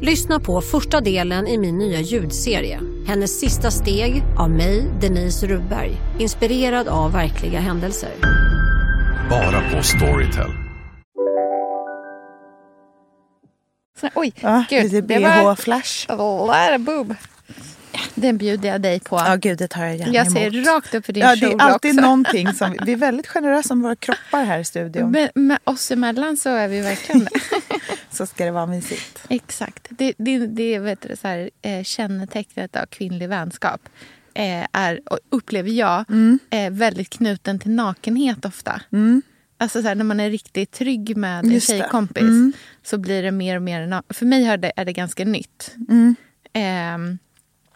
Lyssna på första delen i min nya ljudserie. Hennes sista steg av mig, Denise Rubberg. Inspirerad av verkliga händelser. Bara på Storytel. Så, oj, Ja, gud. lite det var bh-flash. of boob. Den bjuder jag dig på. Ja, gud, det tar jag gärna jag ser emot. rakt upp för din Ja, det kjol är alltid också. någonting som... Vi är väldigt generösa med våra kroppar här i studion. Men med oss emellan så är vi verkligen det. Så ska det vara mysigt. Exakt. Det, det, det är vet du, så här, eh, kännetecknet av kvinnlig vänskap. Eh, är, upplever jag, eh, väldigt knuten till nakenhet ofta. Alltså så här, när man är riktigt trygg med en Just det. tjejkompis så blir det mer och mer... För mig är det, är det ganska nytt. Ehm,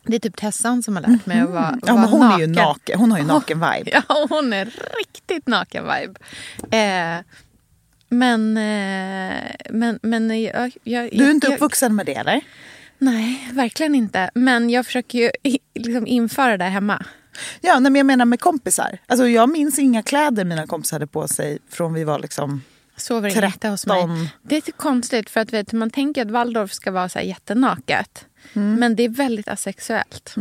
det är typ Tessan som har lärt mig att vara, Mm. Ja, men hon, naken. är ju naken. hon har ju naken-vibe. Ja, hon är riktigt naken-vibe. Eh, men, eh, men, men jag, jag, Du är inte jag, uppvuxen med det, eller? Nej, verkligen inte. Men jag försöker ju liksom införa det hemma. Ja, men jag menar med kompisar. Alltså, jag minns inga kläder mina kompisar hade på sig från vi var liksom... Sover inte hos mig. 13. Det är lite konstigt för att vet, man tänker att Waldorf ska vara så här jättenaket. Mm. Men det är väldigt asexuellt.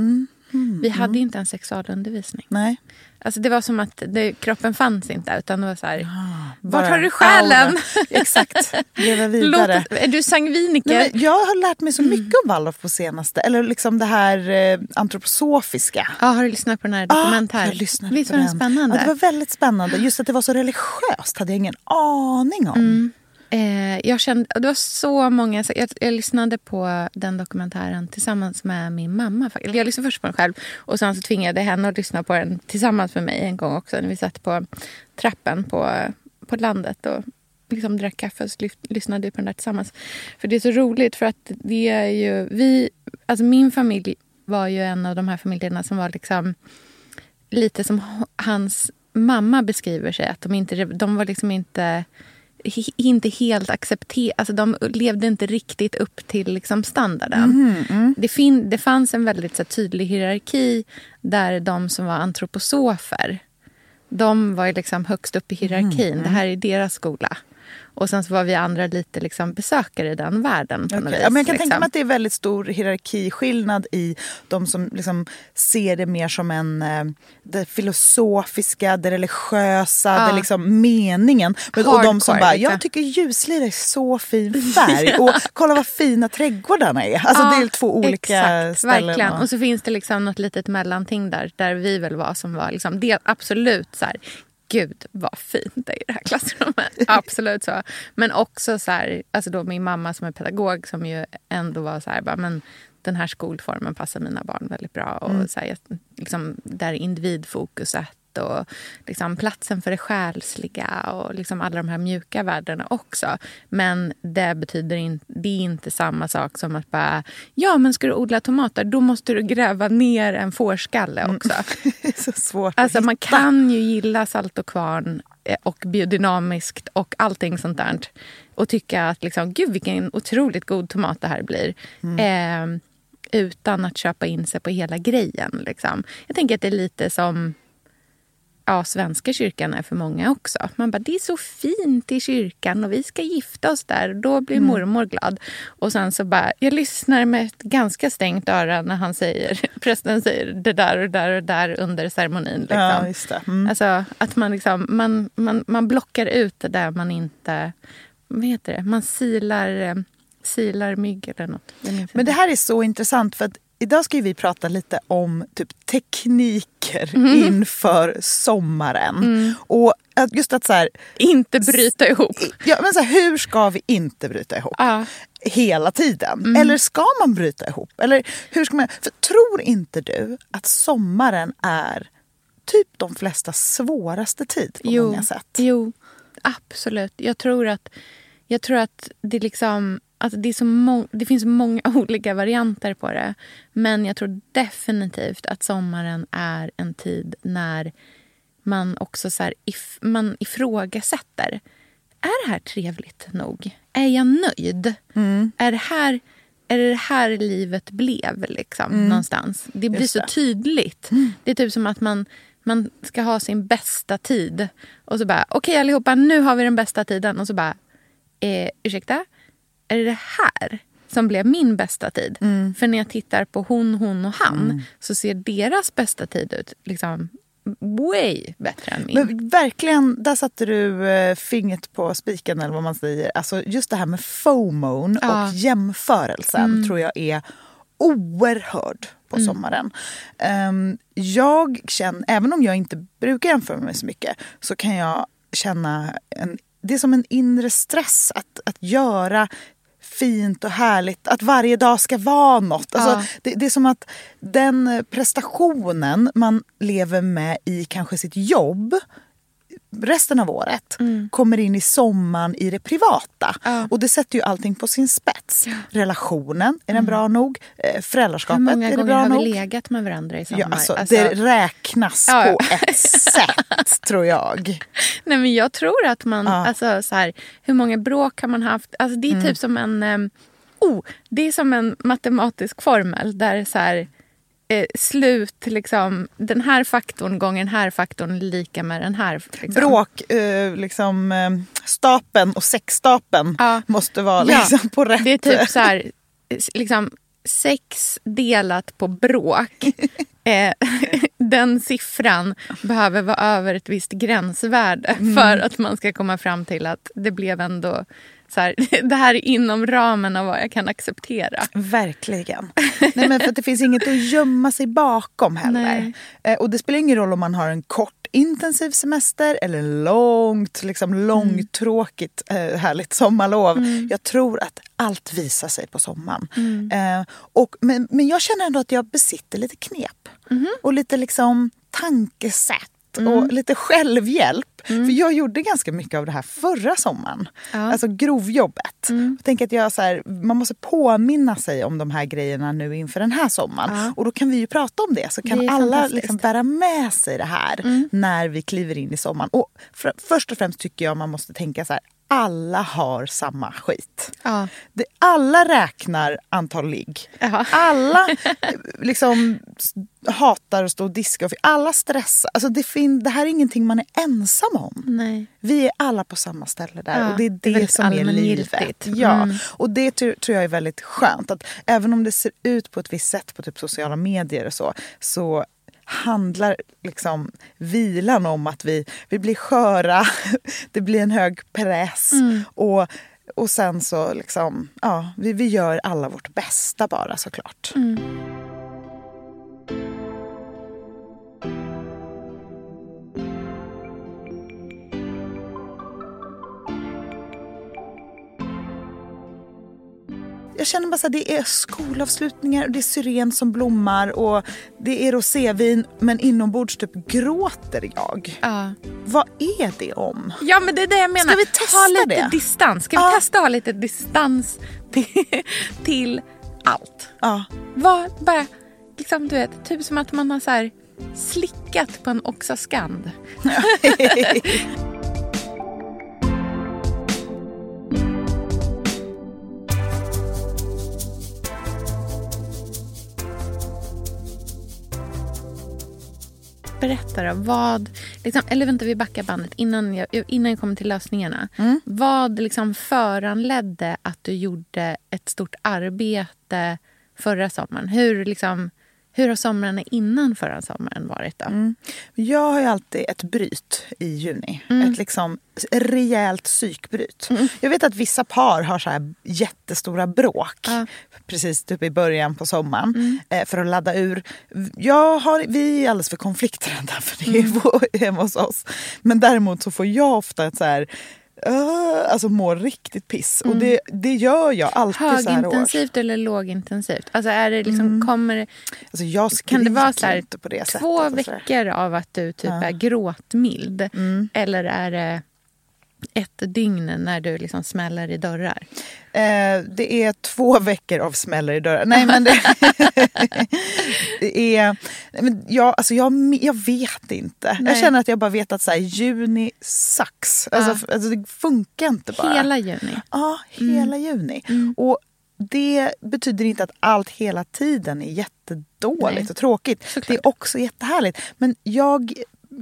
Vi hade inte en sexualundervisning. Nej. Alltså det var som att det, kroppen fanns inte. Utan det var så här, vart bara har du själen? aura. Exakt. Leva Låt, vidare. är du sangviniker? Nej, jag har lärt mig så mycket om Waldorf på senaste. Eller liksom det här eh, antroposofiska. Ja, har du lyssnat på den här dokumentären? jag lyssnade Visst var den spännande? Ja, det var väldigt spännande. Just att det var så religiöst hade jag ingen aning om. Mm. Eh, jag kände, det var så många... Jag, jag lyssnade på den dokumentären tillsammans med min mamma. Jag lyssnade först på den själv och sen så tvingade jag henne att lyssna på den tillsammans med mig en gång också. När vi satt på trappen på, på landet och liksom drack kaffe och så lyssnade vi på den där tillsammans. För det är så roligt för att det är ju... Vi, alltså min familj var ju en av de här familjerna som var liksom lite som hans mamma beskriver sig. Att de, inte, de var liksom inte, inte helt accepterade. Alltså de levde inte riktigt upp till liksom standarden. Det, fin, det fanns en väldigt så, tydlig hierarki där de som var antroposofer de var liksom högst upp i hierarkin. Det här är deras skola. Och sen så var vi andra lite liksom besökare i den världen. på Okej. vis, Ja, men jag kan liksom. tänka mig att det är väldigt stor hierarkiskillnad i de som liksom ser det mer som en, eh, det filosofiska, det religiösa, Ja. det liksom meningen. Men, och de som Hardcore, bara, liksom. jag tycker ljuslila är så fin färg och kolla vad fina trädgårdarna är. Alltså Ja, det är två olika exakt, ställen. Verkligen. och- Och så finns det liksom något litet mellanting där, där vi väl var som var liksom, det, absolut så här, gud vad fint det är i det här klassrummet. absolut så. Men också så här, alltså då min mamma som är pedagog som ju ändå var så här, bara, men den här skolformen passar mina barn väldigt bra. Och Mm. så här, liksom, där individfokuset och liksom platsen för det själsliga och liksom alla de här mjuka värdena också. Men det betyder in, det är inte samma sak som att bara, ja men ska du odla tomater då måste du gräva ner en fårskalle också. Det är så svårt Alltså att man hitta. kan ju gilla salt och kvarn eh, och biodynamiskt och allting sånt där. Och tycka att liksom, gud vilken otroligt god tomat det här blir. Mm. Eh, utan att köpa in sig på hela grejen. Liksom. Jag tänker att det är lite som ja, Svenska kyrkan är för många också. Man bara, det är så fint i kyrkan och vi ska gifta oss där. Då blir mormor glad. Och sen så bara, jag lyssnar med ett ganska stängt öra när han säger, prästen säger det där och där och där under ceremonin. Liksom. Ja. Mm. Alltså att man, liksom, man, man, man blockar ut det där man inte... Vad heter det? Man silar, eh, silar mygg eller något. Men det här är så intressant för att idag ska vi prata lite om typ tekniker Mm. inför sommaren. Och att just att så här, Inte bryta ihop. ja, men så här, hur ska vi inte bryta ihop? Ja. Hela tiden. Mm. Eller ska man bryta ihop? Eller hur ska man, för tror inte du att sommaren är typ de flesta svåraste tid på jo, många sätt? Jo, absolut. Jag tror att, jag tror att det liksom... alltså det, är så det finns många olika varianter på det. Men jag tror definitivt att sommaren är en tid när man också så if, man ifrågasätter. Är det här trevligt nog? Är jag nöjd? Är, det här, är det det här livet blev liksom, någonstans? Det blir Just så det. tydligt. Det är typ som att man, man ska ha sin bästa tid. Och så bara, okej allihopa, nu har vi den bästa tiden. Och så bara, eh, ursäkta? Är det det här som blev min bästa tid? För när jag tittar på hon, hon och han så ser deras bästa tid ut liksom way bättre än min. Men verkligen, där satte du eh, fingret på spiken eller vad man säger. Alltså just det här med FOMON Ja. och jämförelsen tror jag är oerhörd på sommaren. Ehm, jag känner, även om jag inte brukar jämföra mig så mycket så kan jag känna en, det är som en inre stress att, att göra fint och härligt, att varje dag ska vara något. Alltså, Ja. det, det är som att den prestationen man lever med i kanske sitt jobb resten av året kommer in i sommaren i det privata. Ja. Och det sätter ju allting på sin spets. Relationen, är den bra nog? Eh, Hur Föräldraskapet, många är det gånger bra har nog? vi legat med varandra i sommar? Ja, alltså, Alltså, Det räknas Ja, ja. på ett sätt, tror jag. Nej, men jag tror att man... Ja. Alltså, så här, hur många bråk har man haft? Alltså, det är Mm. typ som en... ehm, oh, det är som en matematisk formel där så här, eh, slut... Liksom, den här faktorn gånger den här faktorn lika med den här. Liksom. Bråk, eh, liksom, eh, stapeln och sexstapeln Ja. måste vara Ja. liksom, på rätt... Det är typ så här... Liksom, sex delat på bråk. eh, den siffran behöver vara över ett visst gränsvärde Mm. för att man ska komma fram till att det blev ändå... Så här, det här är inom ramen av vad jag kan acceptera. Verkligen. Nej, men för det finns inget att gömma sig bakom heller. Nej. Eh, och det spelar ingen roll om man har en kort intensiv semester eller långt, liksom långtråkigt eh, härligt sommarlov. Jag tror att allt visar sig på sommaren. Eh, och, men, men jag känner ändå att jag besitter lite knep. Och lite liksom tankesätt. Och lite självhjälp. För jag gjorde ganska mycket av det här förra sommaren. Ja. Alltså grovjobbet. Jag tänker att jag så här, man måste påminna sig om de här grejerna nu inför den här sommaren. Ja. Och då kan vi ju prata om det. Så kan Det alla liksom bära med sig det här när vi kliver in i sommaren. Och för, först och främst tycker jag man måste tänka så här. Alla har samma skit. Ja. Det, alla räknar antal ligg. Ja. Alla liksom hatar att stå och diska. och Alla stressar. Alltså det, fin- det här är ingenting man är ensam om. Nej. Vi är alla på samma ställe där Ja, och det är det det, är som är livet. Ja. Mm. Och det tror, tror jag är väldigt skönt. Att även om det ser ut på ett visst sätt på typ sociala medier och så, så handlar liksom vilan om att vi, vi blir sköra, det blir en hög press Mm. och, och sen så liksom, ja, vi, vi gör alla vårt bästa bara såklart. Mm. Jag känner bara att det är skolavslutningar och det är syren som blommar och det är rosévin men inombords typ gråter jag. Ja. Vad är det om? ja, men det är det jag menar. Ska vi testa ha lite det? distans. Ska vi Ja. testa att ha lite distans till, till allt? Ja. Var bara, liksom, du vet, typ som att man har så här slickat på en Oxascand. Berätta då, vad, liksom, eller vänta vi backar bandet innan jag, innan jag kommer till lösningarna. Vad liksom föranledde att du gjorde ett stort arbete förra sommaren? Hur, liksom, hur har somrarna innan förra sommaren varit då? Jag har ju alltid ett bryt i juni. Ett liksom rejält psykbryt. Jag vet att vissa par har så här jättestora bråk Ja. precis typ i början på sommaren eh, för att ladda ur. Jag har, vi är alldeles för konflikträdda för det vår- hemma hos oss. Men däremot så får jag ofta ett så här Uh, alltså må riktigt piss. Och det, det gör jag alltid. Högintensivt eller lågintensivt? Alltså är det liksom, kommer, det- Alltså jag kan det vara så här, på det två sättet. och så där. veckor av att du typ är gråtmild? Eller är det ett dygn när du liksom smäller i dörrar? Eh, det är två veckor av smäller i dörrar. Nej, men det, det är... Men jag, alltså jag, jag vet inte. Nej. Jag känner att jag bara vet att så här, juni sucks. Alltså, Ja. alltså, det funkar inte bara. Hela juni? Ja, hela juni. Och det betyder inte att allt hela tiden är jättedåligt Nej. och tråkigt. Det är också jättehärligt. Men jag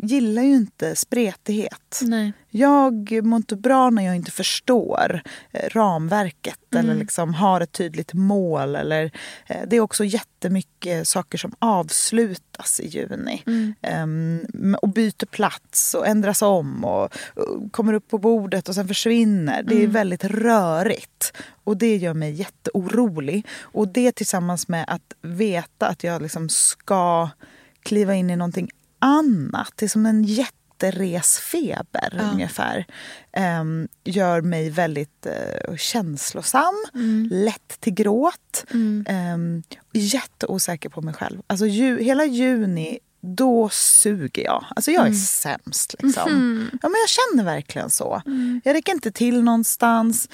gillar ju inte spretighet. Nej. Jag mår inte bra när jag inte förstår eh, ramverket Mm. eller liksom har ett tydligt mål. Eller, eh, det är också jättemycket saker som avslutas i juni. Mm. Ehm, och byter plats och ändras om och, och kommer upp på bordet och sen försvinner. Det är Mm. väldigt rörigt. Och det gör mig jätteorolig. Och det tillsammans med att veta att jag liksom ska kliva in i någonting annat. Det är som en jätteresfeber Ja. ungefär. Ehm, gör mig väldigt uh, känslosam, lätt till gråt. Um, jätteosäker på mig själv. Alltså ju, hela juni, då suger jag. Alltså jag är sämst. Liksom. Ja, men jag känner verkligen så. Jag räcker inte till någonstans.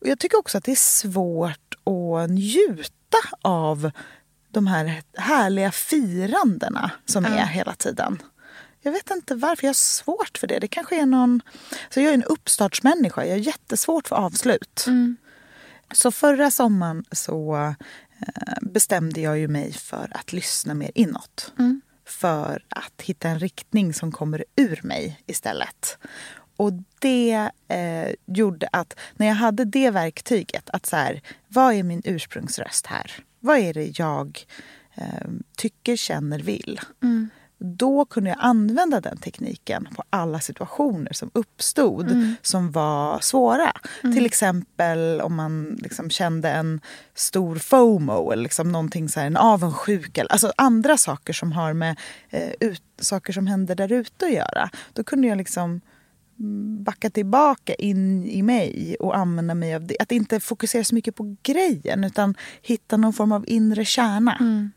Och jag tycker också att det är svårt att njuta av de här härliga firandena som är hela tiden. Jag vet inte varför. Jag har svårt för det. Det kanske är någon... Så jag är en uppstartsmänniska. Jag har jättesvårt för avslut. Så förra sommaren så eh, bestämde jag ju mig för att lyssna mer inåt. För att hitta en riktning som kommer ur mig istället. Och det eh, gjorde att när jag hade det verktyget, att så här, vad är min ursprungsröst här? Vad är det jag eh, tycker, känner, vill? Då kunde jag använda den tekniken på alla situationer som uppstod som var svåra. Till exempel om man liksom kände en stor FOMO eller liksom någonting så här, en avundsjuka. Alltså andra saker som har med eh, ut, saker som händer där ute att göra. Då kunde jag liksom mm, backa tillbaka in i mig och använda mig av det. Att inte fokusera så mycket på grejen utan hitta någon form av inre kärna.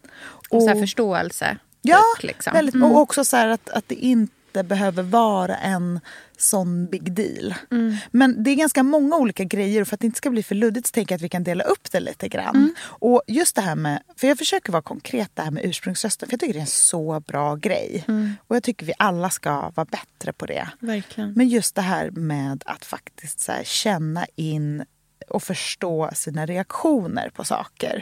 Och så här förståelse? Ja, typ, liksom. väldigt, Mm. och också så här att, att det inte behöver vara en sån big deal. Mm. Men det är ganska många olika grejer och för att det inte ska bli för luddigt så tänker jag att vi kan dela upp det lite grann. Mm. Och just det här med, för jag försöker vara konkret det här med ursprungsrösten för jag tycker det är en så bra grej. Mm. Och jag tycker vi alla ska vara bättre på det. Verkligen. Men just det här med att faktiskt så känna in och förstå sina reaktioner på saker.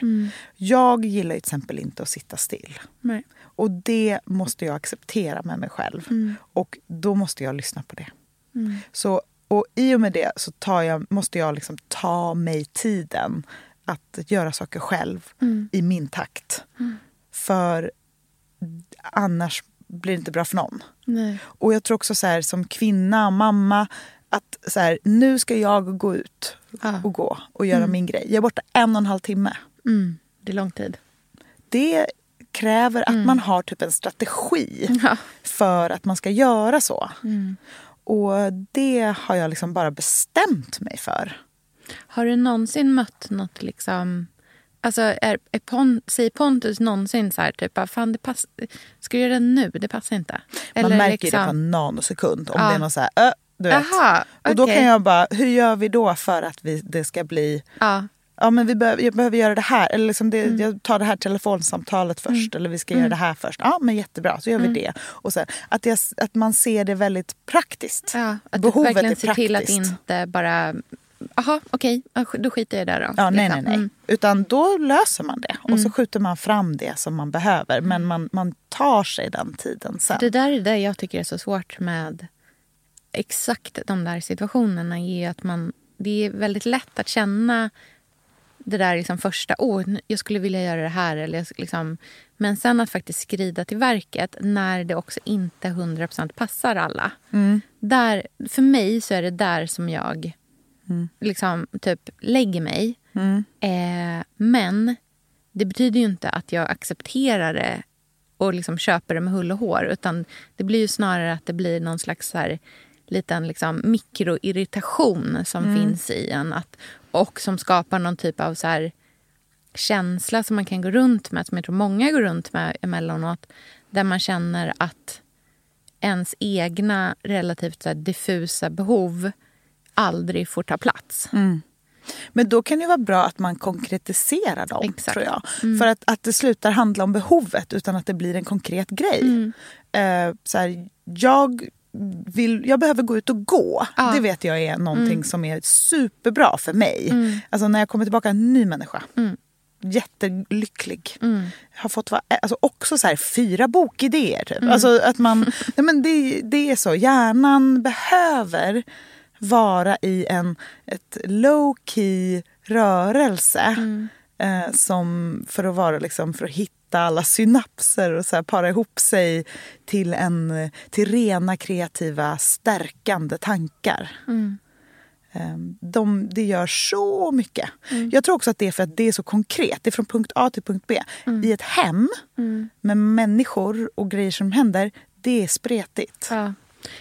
Jag gillar ju till exempel inte att sitta still. Nej. Och det måste jag acceptera med mig själv. Och då måste jag lyssna på det. Så, och i och med det så jag, måste jag liksom ta mig tiden att göra saker själv i min takt. För annars blir det inte bra för någon. Nej. Och jag tror också så här, som kvinna, mamma, att så här, nu ska jag gå ut Ja. och gå och göra min grej. Jag är borta en och en halv timme. Mm. Det är lång tid. Det kräver att man har typ en strategi Ja. för att man ska göra så. Och det har jag liksom bara bestämt mig för. Har du någonsin mött något liksom... Alltså, är, är Pon, säger Pontus någonsin så här, typ, ah, fan, det pass, ska du göra det nu? Det passar inte. Man märker ju det liksom- på en nanosekund om Ja. det är någon så här, ö, du vet. Aha, Och då kan jag bara, hur gör vi då för att vi, det ska bli Ja. Ja, men vi behöver, jag behöver göra det här. Eller liksom det, Mm. Jag tar det här telefonsamtalet först. Eller vi ska göra det här först. Ja, men jättebra. Så gör Mm. vi det. Och sen, att, jag, att man ser det väldigt praktiskt. Ja, att Behovet verkligen ser till att inte bara... Jaha, okej, då skiter jag det då. Ja, nej, nej, liksom. nej. Mm. Utan då löser man det. Och så skjuter man fram det som man behöver. Men man, man tar sig den tiden sen. Det där är det jag tycker är så svårt med exakt de där situationerna. Är att man, det är väldigt lätt att känna det där liksom första, oh, jag skulle vilja göra det här. Eller liksom, men sen att faktiskt skrida till verket när det också inte 100% passar alla. Där, för mig så är det där som jag liksom typ lägger mig. Eh, men det betyder ju inte att jag accepterar det och liksom köper det med hull och hår. Utan det blir ju snarare att det blir någon slags så här, liten liksom mikroirritation som finns i en. Att, och som skapar någon typ av så här, känsla som man kan gå runt med, som jag tror många går runt med emellanåt. Där man känner att ens egna relativt så diffusa behov aldrig får ta plats. Men då kan det vara bra att man konkretiserar dem. Exakt. tror jag. För att, att det slutar handla om behovet utan att det blir en konkret grej. Eh, så här, jag, vill, jag behöver gå ut och gå. Ja. Det vet jag är någonting som är superbra för mig. Alltså när jag kommer tillbaka en ny människa. Jättelycklig. Har fått vara, alltså också så här, fyra bokidéer. Typ. Alltså att man, nej men det, det är så. Hjärnan behöver vara i en ett low key rörelse. Eh, som för att vara liksom, för att hitta alla synapser och så här, para ihop sig till, en, till rena kreativa stärkande tankar. Eh, De, det gör så mycket. Jag tror också att det är för att det är så konkret. Det är från punkt A till punkt B. I ett hem med människor och grejer som händer, det är spretigt. Ja.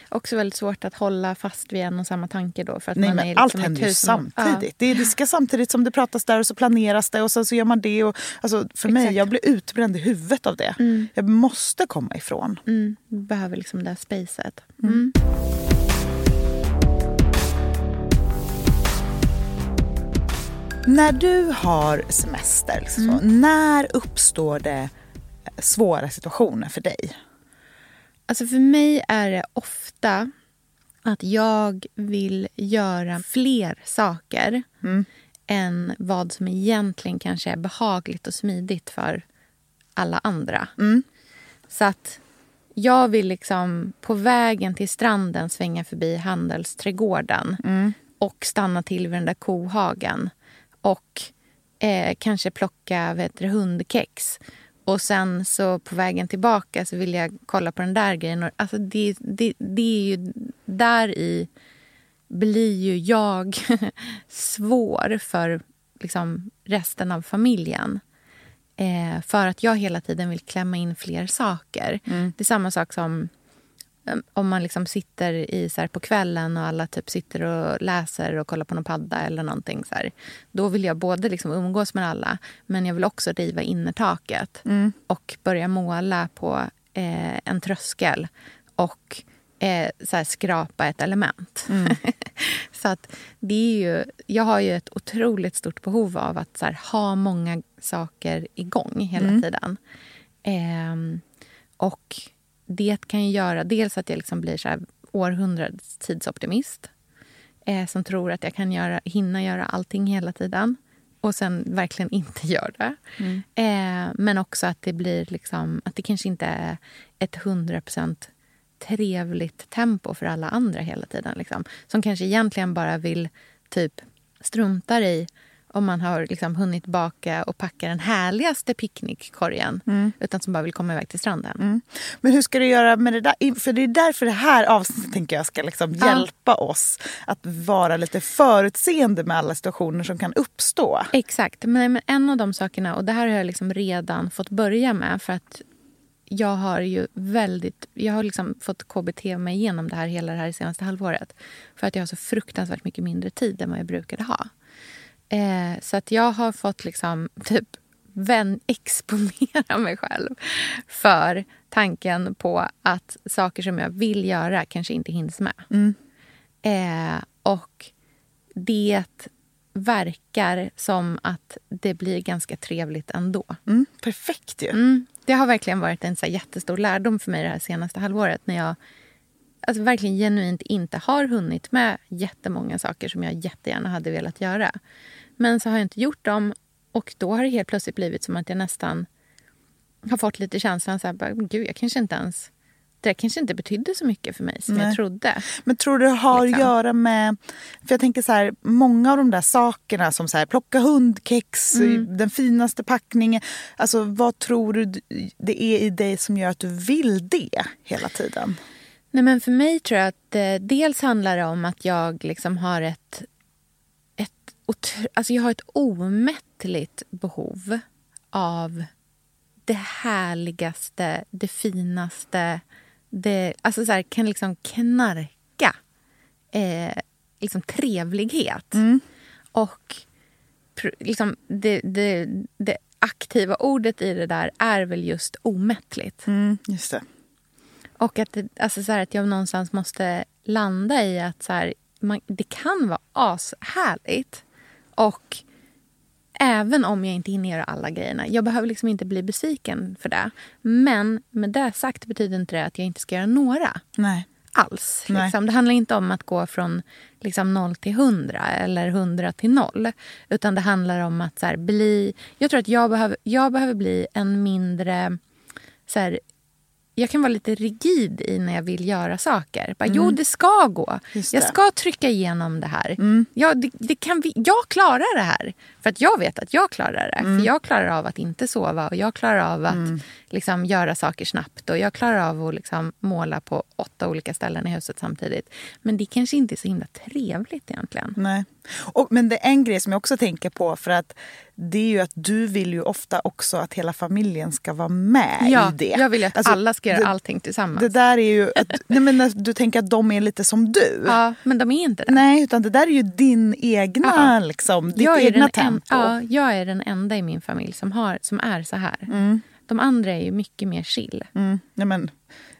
Också väldigt svårt att hålla fast vid en och samma tanke då. För att Nej, man men är liksom allt händer ju samtidigt. Det, är, det ska samtidigt som det pratas där och så planeras det och sen så gör man det. Och, alltså, för mig, Exakt. jag blir utbränd i huvudet av det. Jag måste komma ifrån. Ja. Mm, behöver liksom det här spacet. Mm. När du har semester, liksom så, när uppstår det svåra situationer för dig? Alltså för mig är det ofta att jag vill göra fler saker än vad som egentligen kanske är behagligt och smidigt för alla andra. Så att jag vill liksom på vägen till stranden svänga förbi handelsträdgården och stanna till vid den där kohagen och eh, kanske plocka vet hundkex. Och sen så på vägen tillbaka så vill jag kolla på den där grejen. Alltså det, det, det är ju där i blir ju jag svår för liksom, resten av familjen. Eh, för att jag hela tiden vill klämma in fler saker. Det är samma sak som om man liksom sitter i, så här, på kvällen och alla typ sitter och läser och kollar på någon padda eller någonting. Så här. Då vill jag både liksom umgås med alla men jag vill också riva innertaket och börja måla på eh, en tröskel och eh, så här, skrapa ett element. så att det är ju, jag har ju ett otroligt stort behov av att så här, ha många saker igång hela tiden. Ehm, och det kan ju göra dels att jag liksom blir så här århundradets tidsoptimist eh, som tror att jag kan göra, hinna göra allting hela tiden och sen verkligen inte gör det. Eh, men också att det blir liksom, att det kanske inte är ett 100% trevligt tempo för alla andra hela tiden. Liksom. Som kanske egentligen bara vill typ struntar i om man har liksom hunnit baka och packa den härligaste picknickkorgen utan som bara vill komma iväg till stranden. Men hur ska du göra med det där? För det är därför det här avsnittet tänker jag ska liksom hjälpa oss att vara lite förutseende med alla situationer som kan uppstå. Exakt. Men, men en av de sakerna, och det här har jag liksom redan fått börja med för att jag har ju väldigt... Jag har liksom fått KBT mig igenom det här hela det här senaste halvåret. För att jag har så fruktansvärt mycket mindre tid än vad jag brukade ha. Eh, så att jag har fått liksom typ vän, exponera mig själv för tanken på att saker som jag vill göra kanske inte hinns med. Eh, och det verkar som att det blir ganska trevligt ändå. Mm, perfekt ju. Mm, det har verkligen varit en så jättestor lärdom för mig det här senaste halvåret när jag alltså verkligen genuint inte har hunnit med jättemånga saker som jag jättegärna hade velat göra. Men så har jag inte gjort dem och då har det helt plötsligt blivit som att jag nästan har fått lite känslan så här, bara, gud jag kanske inte ens det kanske inte betydde så mycket för mig som Nej. jag trodde. Men tror du det har Liksom. att göra med... För jag tänker så här, många av de där sakerna som så här, plocka hundkex, den finaste packningen. Alltså vad tror du det är i dig som gör att du vill det hela tiden? Nej, men för mig tror jag att eh, dels handlar det om att jag liksom har ett, ett, alltså jag har ett omättligt behov av det härligaste, det finaste. Det, alltså så här, kan liksom knarka eh, liksom trevlighet. Och pr- liksom det, det, det aktiva ordet i det där är väl just omättligt. Mm, just det. Och att, det, alltså så här, att jag någonstans måste landa i att så här, man, det kan vara ashärligt. Och även om jag inte hinner göra alla grejerna. Jag behöver liksom inte bli besviken för det. Men med det sagt betyder inte det att jag inte ska göra några. Nej. Alls. Liksom. Det handlar inte om att gå från liksom, 0 till 100 eller 100 till 0. Utan det handlar om att så här, bli... Jag tror att jag behöver, jag behöver bli en mindre... Så här, jag kan vara lite rigid i när jag vill göra saker. Bara, Jo, det ska gå. Mm. Jag det. Mm. ska trycka igenom det här. Ja, det, det kan vi, jag klarar det här. För att jag vet att jag klarar det. Mm. För Jag klarar av att inte sova och jag klarar av att liksom, göra saker snabbt. Och Jag klarar av att liksom, måla på åtta olika ställen i huset samtidigt. Men det kanske inte är så himla trevligt egentligen. Nej. Och, men det är en grej som jag också tänker på för att det är ju att du vill ju ofta också att hela familjen ska vara med Ja, i det. jag vill att Alltså, alla ska göra det, allting tillsammans. Det där är ju, att, nej men du tänker att de är lite som du. Ja, men de är inte det. Nej, utan det där är ju din egna, Ja. liksom, ditt jag är egna den tempo. En, ja, jag är den enda i min familj som, har, som är så här. De andra är ju mycket mer chill. Mm, nej men,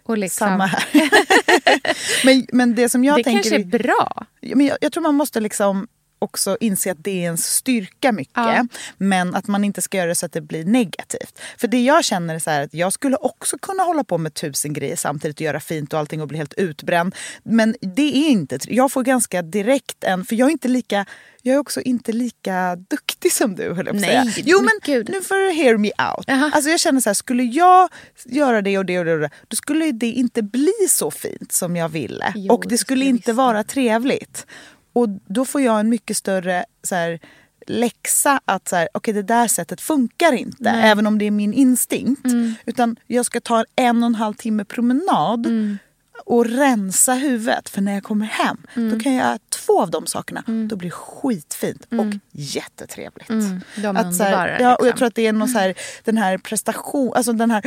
Och liksom, Samma här. men, men det som jag det tänker... kanske är bra. Men jag, jag tror man måste liksom också inse att det är ens styrka mycket. Ja. Men att man inte ska göra det så att det blir negativt. För det jag känner är så här att jag skulle också kunna hålla på med tusen grejer samtidigt och göra fint och allting och bli helt utbränd. Men det är inte... Jag får ganska direkt en... För jag är inte lika... Jag är också inte lika duktig som du höll jag på att säga. Jo men gud. nu får du hear me out. Jaha. Alltså jag känner så här, skulle jag göra det och det och det, och det då skulle det inte bli så fint som jag ville. Jo, och det skulle inte visst. vara trevligt. Och då får jag en mycket större så här, läxa att så här, okay, det där sättet funkar inte. Även om det är min instinkt. Mm. Utan jag ska ta en och en halv timme promenad Mm. och rensa huvudet. För när jag kommer hem Mm. då kan jag göra två av de sakerna. Då blir det skitfint och jättetrevligt. Mm, de Att så här, underbara, ja, och jag liksom. tror att det är någon så här, den här prestation, alltså den här,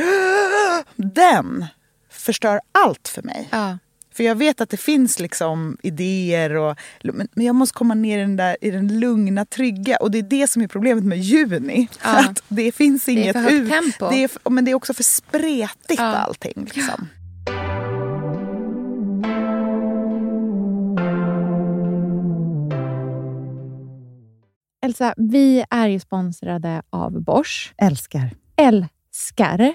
den förstör allt för mig. Ja. För jag vet att det finns liksom idéer, och, men, men jag måste komma ner i den, där, i den lugna, trygga. Och det är det som är problemet med juni. Ja. Att det finns är inget för högt ut- tempo. Det är, men det är också för spretigt Ja. allting. Liksom. Elsa, vi är ju sponsrade av Bosch. Älskar. Älskar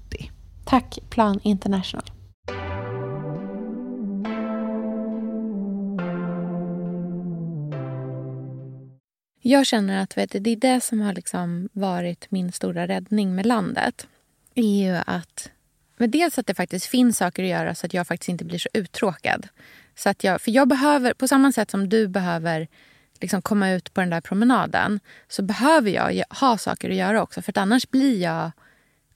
Tack Plan International. Jag känner att vet du, det är det som har liksom varit min stora räddning med landet. är ju att men dels att det faktiskt finns saker att göra så att jag faktiskt inte blir så uttråkad. Så att jag, för jag behöver, på samma sätt som du behöver liksom komma ut på den där promenaden så behöver jag ha saker att göra också. För att annars blir jag,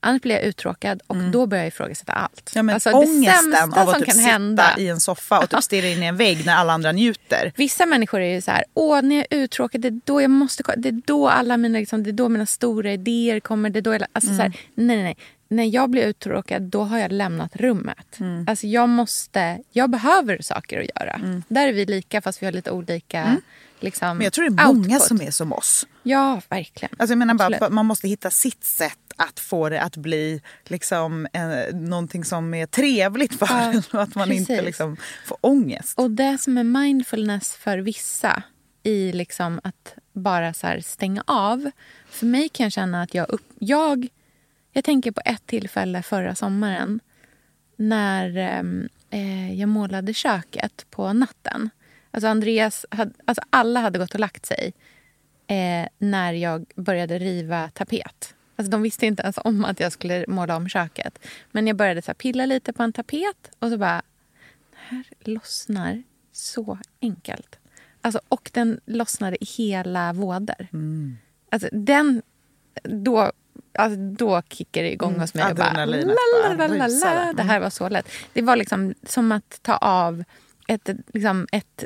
annars blir jag uttråkad och då börjar jag ifrågasätta allt. Ja, men Alltså, ångesten av att typ kan sitta hända. i en soffa och typ stirra in i en vägg när alla andra njuter. Vissa människor är ju så här, åh när jag är uttråkad, det är då jag måste, det är då alla mina, liksom, det är då mina stora idéer kommer. Det är då jag, alltså så här, nej, nej, nej. När jag blir uttråkad, då har jag lämnat rummet. Alltså jag måste, jag behöver saker att göra. Där är vi lika fast vi har lite olika liksom, Men jag tror det är många output. som är som oss. Ja, verkligen. Alltså jag menar bara man måste hitta sitt sätt att få det att bli liksom, eh, någonting som är trevligt för Ja, en och att man inte precis. liksom får ångest. Och det som är mindfulness för vissa i liksom att bara så stänga av. För mig kan jag känna att jag... Upp, jag, jag tänker på ett tillfälle förra sommaren när ehm, eh, jag målade köket på natten. Alltså Andreas, hade, alltså alla hade gått och lagt sig eh, när jag började riva tapet Alltså, de visste inte ens om att jag skulle måla om köket. Men jag började så här, pilla lite på en tapet och så bara... Det här lossnar så enkelt. Alltså, och den lossnade i hela vådor. Alltså, den... Då, alltså, då kickar det igång hos mig. Jag bara, la. Det här var så lätt. Det var liksom som att ta av ett, liksom, ett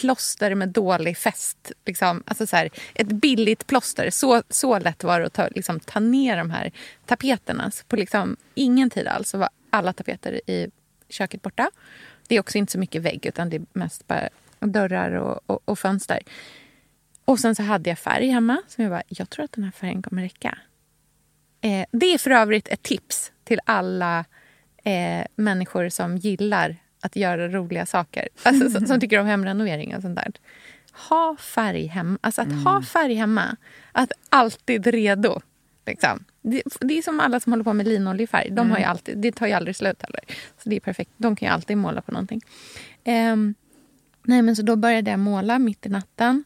plåster med dålig fäst. Liksom. Alltså så här, ett billigt plåster. Så, så lätt var det att ta, liksom, ta ner de här tapeterna. Så på liksom, ingen tid alls var alla tapeter i köket borta. Det är också inte så mycket vägg utan det är mest bara dörrar och, och, och fönster. Och sen så hade jag färg hemma som jag bara, jag tror att den här färgen kommer räcka. Eh, det är för övrigt ett tips till alla eh, människor som gillar att göra roliga saker. Alltså, som, som tycker om hemrenovering och sånt där. Ha färg hemma. Alltså att ha färg hemma. Att alltid redo. Liksom. Det, det är som alla som håller på med linoljefärg. De har ju alltid, det tar ju aldrig slut heller. Så det är perfekt. De kan ju alltid måla på någonting. Ehm, nej, men så då började jag måla mitt i natten.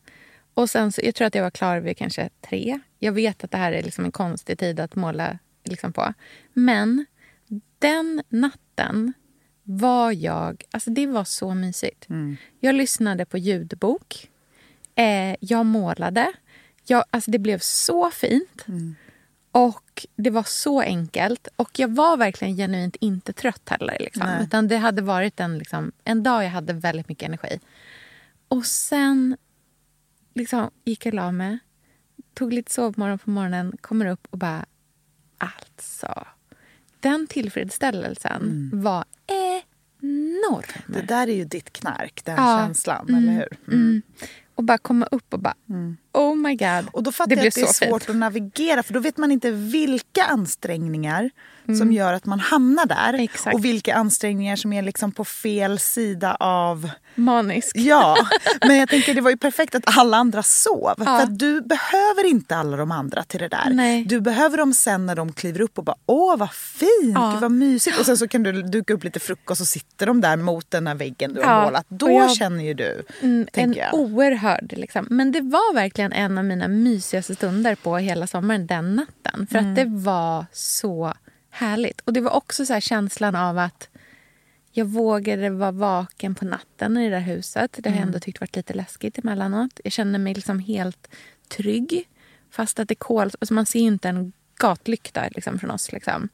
Och sen så, jag tror att jag var klar vid kanske tre. Jag vet att det här är liksom en konstig tid att måla liksom på. Men den natten var jag... Alltså det var så mysigt. Jag lyssnade på ljudbok. Eh, jag målade. Jag, alltså det blev så fint. Och det var så enkelt. Och jag var verkligen genuint inte trött heller. Liksom. Nej. Utan det hade varit en, liksom, en dag jag hade väldigt mycket energi. Och sen liksom, gick jag och la mig. Tog lite sovmorgon på morgonen. Kommer upp och bara... Alltså. Den tillfredsställelsen var enorm. Det där är ju ditt knark, den Ja. känslan, Mm. eller hur? Mm. Och bara komma upp och bara... Oh my god. Och då fattar det jag att det är svårt fint. att navigera för då vet man inte vilka ansträngningar som Mm. gör att man hamnar där Exakt. och vilka ansträngningar som är liksom på fel sida av... Manisk. Ja, men jag tänker det var ju perfekt att alla andra sov. Ja. För du behöver inte alla de andra till det där. Nej. Du behöver dem sen när de kliver upp och bara åh vad fint, Ja. Gud, vad mysigt. Och sen så kan du duka upp lite frukost och sitter de där mot den här väggen du har Ja, målat. Då jag- känner ju du, Mm, en jag. oerhörd... Liksom. Men det var verkligen en av mina mysigaste stunder på hela sommaren den natten. För Mm. att det var så härligt. Och det var också så här känslan av att jag vågade vara vaken på natten i det där huset. Det har jag Mm. ändå tyckt varit lite läskigt emellanåt. Jag kände mig liksom helt trygg. Fast att det kol... Alltså man ser ju inte en gatlykta liksom, från oss. Liksom.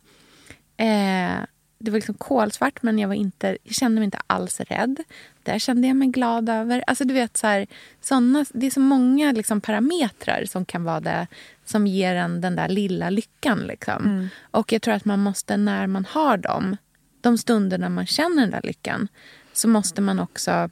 Eh, det var liksom kolsvart, men jag, var inte, jag kände mig inte alls rädd. Där kände jag mig glad över. Alltså du vet, så här, såna, Det är så många liksom, parametrar som kan vara det som ger en den där lilla lyckan. Liksom. Och jag tror att man måste, när man har dem, de stunderna man känner den där lyckan, så måste man också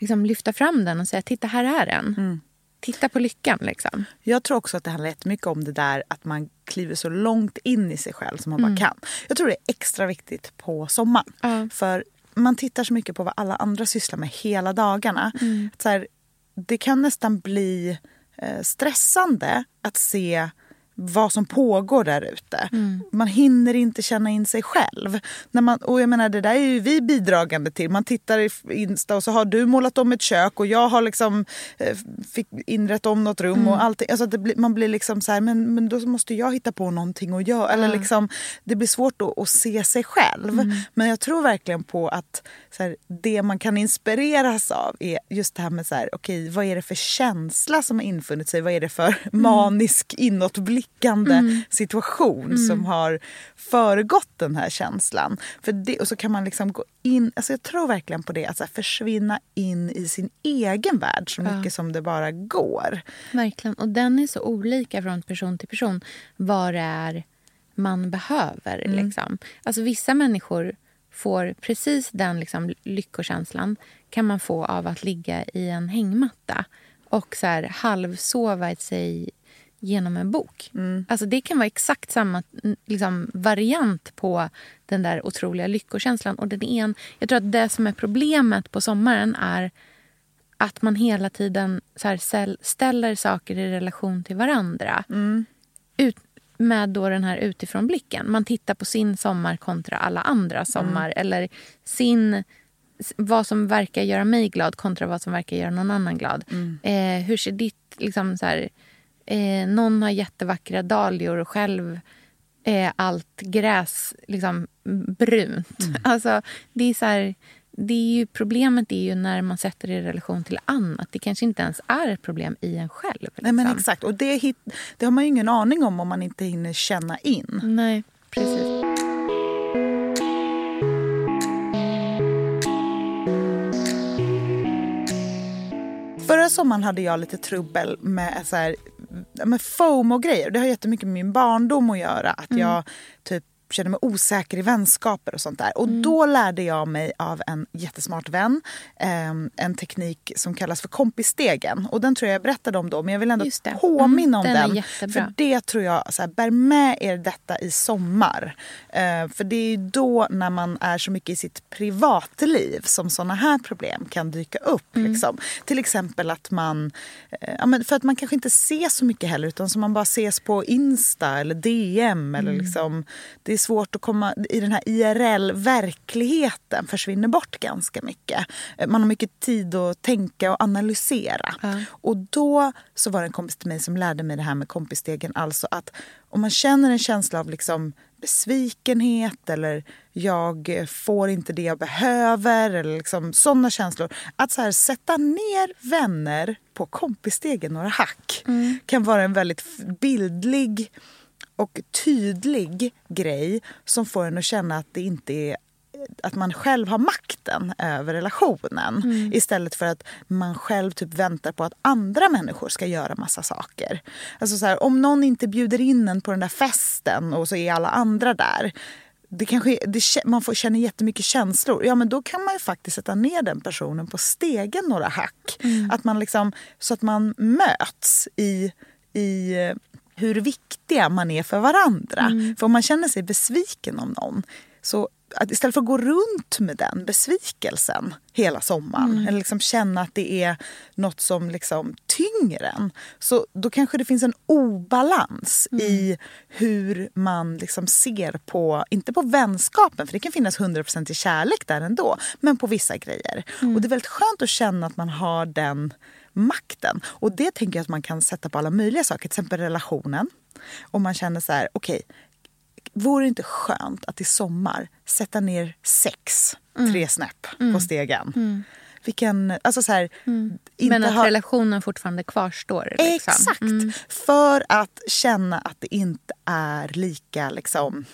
liksom, lyfta fram den och säga titta, här är den. Titta på lyckan. Liksom. Jag tror också att det handlar jättemycket om det där att man kliver så långt in i sig själv som man bara kan. Jag tror det är extra viktigt på sommaren. Ja. För man tittar så mycket på vad alla andra sysslar med hela dagarna. Att Så här, det kan nästan bli Eh, stressande att se vad som pågår där ute. Man hinner inte känna in sig själv. När man, och jag menar, det där är ju vi bidragande till. Man tittar i Insta och så har du målat om ett kök och jag har liksom eh, fick inrett om något rum. och allting. Alltså det blir, Man blir liksom så här, men, men då måste jag hitta på någonting att göra. Eller liksom, det blir svårt att, att se sig själv. Men jag tror verkligen på att så här, det man kan inspireras av är just det här med så här, okej, vad är det för känsla som har infunnit sig? Vad är det för manisk inåtblickande situation som har föregått den här känslan? För det, och så kan man liksom gå in, alltså jag tror verkligen på det, att här, försvinna in i sin egen värld så mycket som det bara går. Verkligen. Och den är så olika från person till person vad det är man behöver. Liksom. Alltså vissa människor får precis den liksom, lyckokänslan kan man få av att ligga i en hängmatta och så här, halvsova sig genom en bok. Alltså det kan vara exakt samma mm, liksom, variant på den där otroliga lyckokänslan. Och den en, jag tror att det som är problemet på sommaren är att man hela tiden så här, ställ- ställer saker i relation till varandra. Ut, med då den här utifrånblicken. Man tittar på sin sommar kontra alla andra sommar. Eller sin, vad som verkar göra mig glad kontra vad som verkar göra någon annan glad. Eh, hur ser ditt liksom, så här, eh, någon har jättevackra dahlior och själv är allt gräs liksom brunt. Alltså, det är så här, det är ju, problemet är ju när man sätter det i relation till annat. Det kanske inte ens är ett problem i en själv. Liksom. Nej, men exakt. Och det, hit, det har man ju ingen aning om om man inte hinner känna in. Nej, precis. Förra sommaren hade jag lite trubbel med, så här, med FOMO-grejer. Det har jättemycket med min barndom att göra. Att jag typ känner mig osäker i vänskaper och sånt där. Och då lärde jag mig av en jättesmart vän eh, en teknik som kallas för kompisstegen. Och den tror jag jag berättade om då, men jag vill ändå påminna om Mm, den den. För det tror jag, så här, bär med er detta i sommar. Eh, för det är ju då när man är så mycket i sitt privatliv som såna här problem kan dyka upp. Mm. Liksom. Till exempel att man, eh, ja, men för att man kanske inte ses så mycket heller utan som man bara ses på Insta eller DM. Eller Mm. liksom, det är svårt att komma i den här IRL-verkligheten försvinner bort ganska mycket. Man har mycket tid att tänka och analysera. Och då så var det en kompis till mig som lärde mig det här med kompisstegen. Alltså att om man känner en känsla av liksom besvikenhet eller jag får inte det jag behöver eller liksom sådana känslor. Att så här, sätta ner vänner på kompisstegen några hack kan vara en väldigt bildlig och tydlig grej som får en att känna att det inte är att man själv har makten över relationen istället för att man själv typ väntar på att andra människor ska göra massa saker. Alltså så här, om någon inte bjuder in en på den där festen och så är alla andra där det kanske, det, man får känna jättemycket känslor. Ja, men då kan man ju faktiskt sätta ner den personen på stegen några hack. Att man liksom, så att man möts i, i hur viktiga man är för varandra. För om man känner sig besviken om någon så att istället för att gå runt med den besvikelsen hela sommaren eller liksom känna att det är något som liksom tynger en så då kanske det finns en obalans i hur man liksom ser på, inte på vänskapen för det kan finnas 100% i kärlek där ändå, men på vissa grejer. Och det är väldigt skönt att känna att man har den makten. Och det tänker jag att man kan sätta på alla möjliga saker, till exempel relationen. Om man känner så här, okej, vore det inte skönt att i sommar sätta ner sex, tre snäpp på stegen? Vilken, alltså så här, inte Men att ha- relationen fortfarande kvarstår. Liksom. Exakt! För att känna att det inte är lika... Liksom,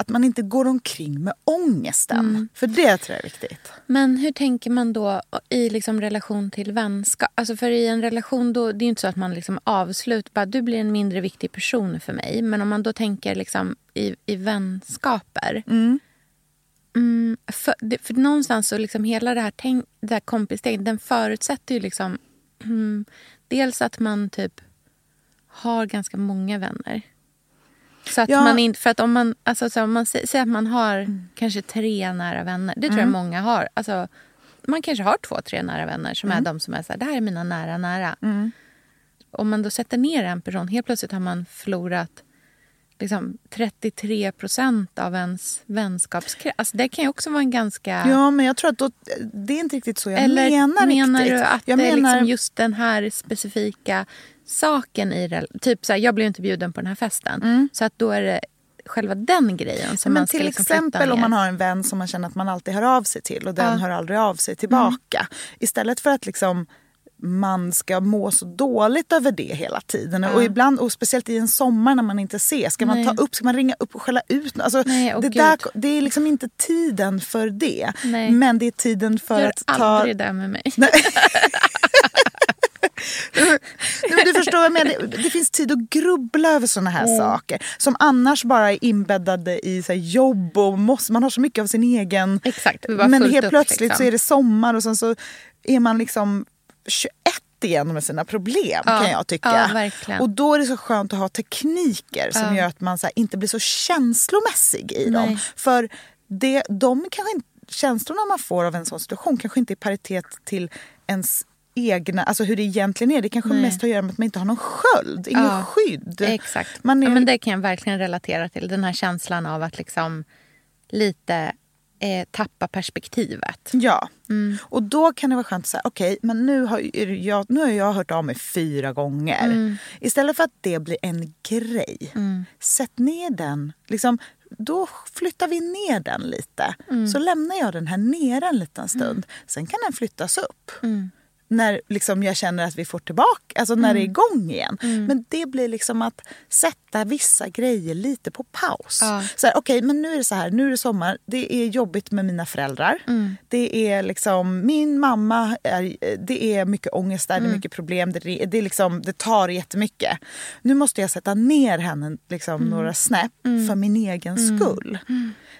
att man inte går omkring med ångesten. För det tror jag är viktigt. Men hur tänker man då i liksom relation till vänskap? Alltså för i en relation då, det är ju inte så att man liksom avslutar, du blir en mindre viktig person för mig. Men om man då tänker liksom i, i vänskaper. Mm, för, det, för någonstans så liksom hela det här, tänk, det här kompisstänket, den förutsätter ju liksom mm, dels att man typ har ganska många vänner. Så att Ja. man inte, för att om man, alltså, så om man sä- säger att man har kanske tre nära vänner. Det tror jag många har. Alltså, man kanske har två, tre nära vänner som är de som är så här, det här är mina nära, nära. Om man då sätter ner en person, helt plötsligt har man förlorat liksom, 33 procent av ens vänskapskrets. Alltså, det kan ju också vara en ganska... Ja, men jag tror att då, det är inte riktigt så jag Eller menar. menar riktigt. du att jag det är menar, liksom just den här specifika saken i? Typ så här, jag blev inte bjuden på den här festen. Så att då är det själva den grejen som men man ska till liksom exempel om man har en vän som man känner att man alltid hör av sig till och den Ja. Mm. hör aldrig av sig tillbaka. Istället för att liksom man ska må så dåligt över det hela tiden. Och ibland, och speciellt i en sommar när man inte ses, ska man Nej. ta upp, ska man ringa upp och skälla ut? Alltså, Nej, det, där, det är liksom inte tiden för det. Nej. Men det är tiden för Gör att ta... aldrig det med mig. Men du förstår vad jag menar. Det, det finns tid att grubbla över såna här saker. Som annars bara är inbäddade i så jobb och måste, man har så mycket av sin egen... Exakt, Men helt upp, plötsligt liksom. så är det sommar och sen så är man liksom 21 igen med sina problem Ja, kan jag tycka. ja, och då är det så skönt att ha tekniker som Ja. gör att man så här, inte blir så känslomässig i dem. Nej. För det, de kanske inte, känslorna man får av en sån situation kanske inte är paritet till ens egna, alltså hur det egentligen är. Det kanske Nej. mest har att göra med att man inte har någon sköld, ingen Ja, skydd. Exakt. Man är, ja, men det kan jag verkligen relatera till. Den här känslan av att liksom lite eh, tappa perspektivet. Ja. Och då kan det vara skönt att säga, okej, men nu har, jag, nu har jag hört av mig fyra gånger. Istället för att det blir en grej, sätt ner den. Liksom, då flyttar vi ner den lite. Så lämnar jag den här nere en liten stund. Sen kan den flyttas upp. När liksom jag känner att vi får tillbaka, alltså när det är igång igen. Men det blir liksom att sätta vissa grejer lite på paus. Ja. Så här, Okej, men nu är det så här, nu är det sommar. Det är jobbigt med mina föräldrar. Det är liksom, min mamma, är, det är mycket ångest där, det är mycket problem. Det, det, är liksom, det tar jättemycket. Nu måste jag sätta ner henne liksom, några snäpp för min egen skull.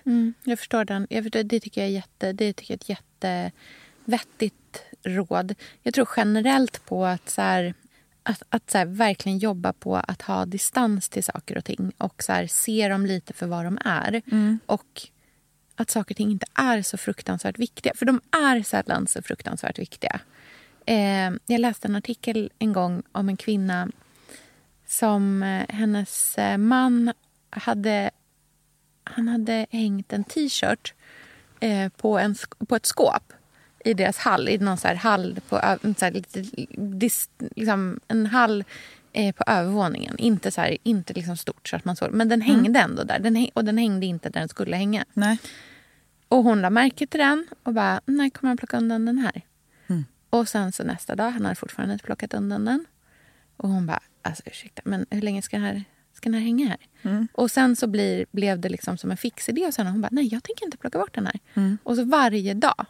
Mm, jag förstår den. Jag förstår, det tycker jag är jätte, det tycker jag är ett jättevettigt råd. Jag tror generellt på att, så här, att, att så här, verkligen jobba på att ha distans till saker och ting och så här, se dem lite för vad de är. Och att saker och ting inte är så fruktansvärt viktiga. För de är sällan så fruktansvärt viktiga. Eh, jag läste en artikel en gång om en kvinna som eh, hennes eh, man hade han hade hängt en t-shirt eh, på, en, på ett skåp i deras hall. I någon så här hall på så här lite, dis, liksom en hall eh, på övervåningen. Inte, så här, inte liksom stort så att man såg. Men den hängde ändå där. Den och den hängde inte där den skulle hänga. Nej. Och hon la märke till den och bara, när kommer han plocka undan den här? Och sen så nästa dag, han hade fortfarande inte plockat undan den. Och hon bara, alltså ursäkta, men hur länge ska den här, ska den här hänga här? Och sen så blir, blev det liksom som en fixidé och sen hon bara, nej jag tänker inte plocka bort den här. Och så varje dag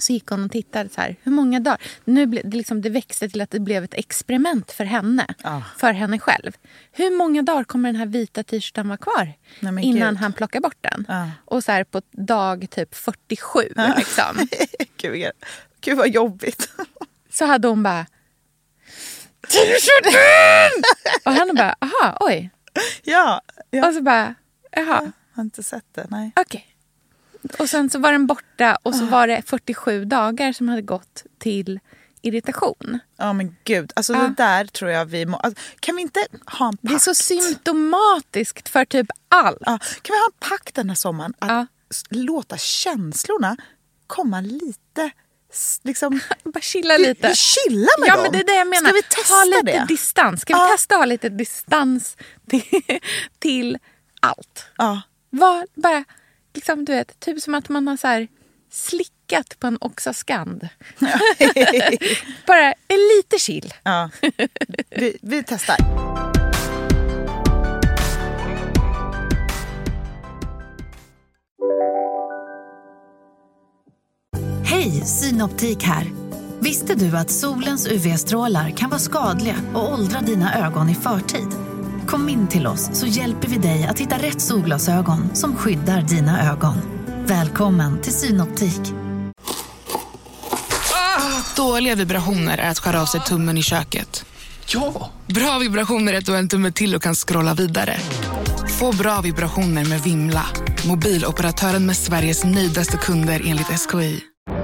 så gick hon och tittade så här, hur många dagar? Nu ble, det, liksom, det växte till att det blev ett experiment för henne. Ah. För henne själv. Hur många dagar kommer den här vita t-shirten vara kvar? Nej, innan gud. han plockar bort den. Ah. Och så här på dag typ 47 liksom. Gud, Gud vad jobbigt. Så hade hon bara... T-shirten! och han bara, aha, oj. ja, ja. Och så bara, jaha, Jag har inte sett det. Nej. okej. Och sen så var den borta och så var det 47 dagar som hade gått till irritation. Ja men gud, alltså Ja. det där tror jag vi må... Alltså, kan vi inte ha en pakt? Det är så symptomatiskt för typ allt. Ja, kan vi ha en pakt den här sommaren? Att Ja. låta känslorna komma lite... Liksom, Bara chilla lite. Chilla med ja, dem. men det är det jag menar. Ska vi testa ha lite det? distans. Ska vi testa att ha lite distans till, till allt? Ja. Var bara, liksom, du vet, typ som att man har så här slickat på en Oxascand. bara en lite chill. ja. Vi, vi testar. Hej, Synoptik här. Visste du att solens UV-strålar kan vara skadliga och åldra dina ögon i förtid? Kom in till oss så hjälper vi dig att hitta rätt solglasögon som skyddar dina ögon. Välkommen till Synoptik. Dåliga vibrationer är att skära av sig tummen i köket. Ja! Bra vibrationer är att du har en tumme till och kan scrolla vidare. Få bra vibrationer med Vimla. Mobiloperatören med Sveriges nöjdaste kunder enligt SKI.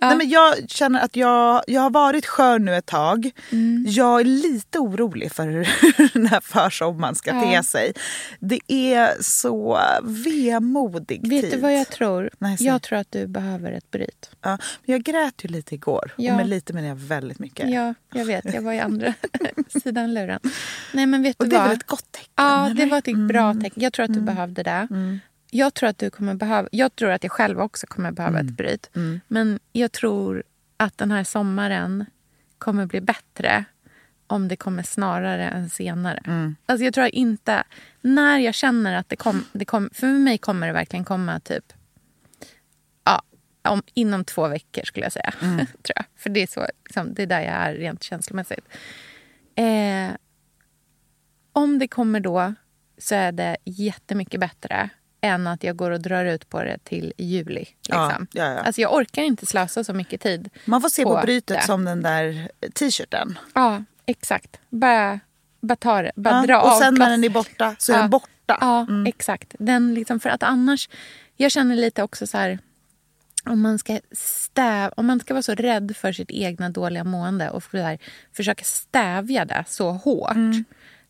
Nej, men jag känner att jag, jag har varit skör nu ett tag. Mm. Jag är lite orolig för hur den här försommaren ska Ja. te sig. Det är så vemodig Vet tid. du vad jag tror? Nej, jag tror att du behöver ett bryt. Ja, men jag grät ju lite igår. Ja. Och med lite menar jag väldigt mycket. Ja, jag vet. Jag var i andra sidan luren. Nej, men vet Och du det är vad? väl ett gott tecken? Ja, det eller? Mm. var ett bra tecken. Jag tror att du behövde det. Jag tror att du kommer behöva... Jag tror att jag själv också kommer behöva Mm. ett bryt. Men jag tror att den här sommaren kommer bli bättre om det kommer snarare än senare. Mm. Alltså jag tror inte... När jag känner att det kommer... Det kom, för mig kommer det verkligen komma typ... Ja, om, inom två veckor skulle jag säga. Mm. tror jag. För det är, så, liksom, det är där jag är rent känslomässigt. Eh, om det kommer då så är det jättemycket bättre än att jag går och drar ut på det till juli. Ja, Liksom. ja, ja. Alltså jag orkar inte slösa så mycket tid. Man får se på, på brytet det. som den där t-shirten. Ja, exakt. Bara, bara ta det. Bara Ja, dra och av sen när den är borta så är Ja. den borta. Ja, exakt. Den liksom, för att annars... Jag känner lite också så här... Om man, ska stäv, om man ska vara så rädd för sitt egna dåliga mående och för här, försöka stävja det så hårt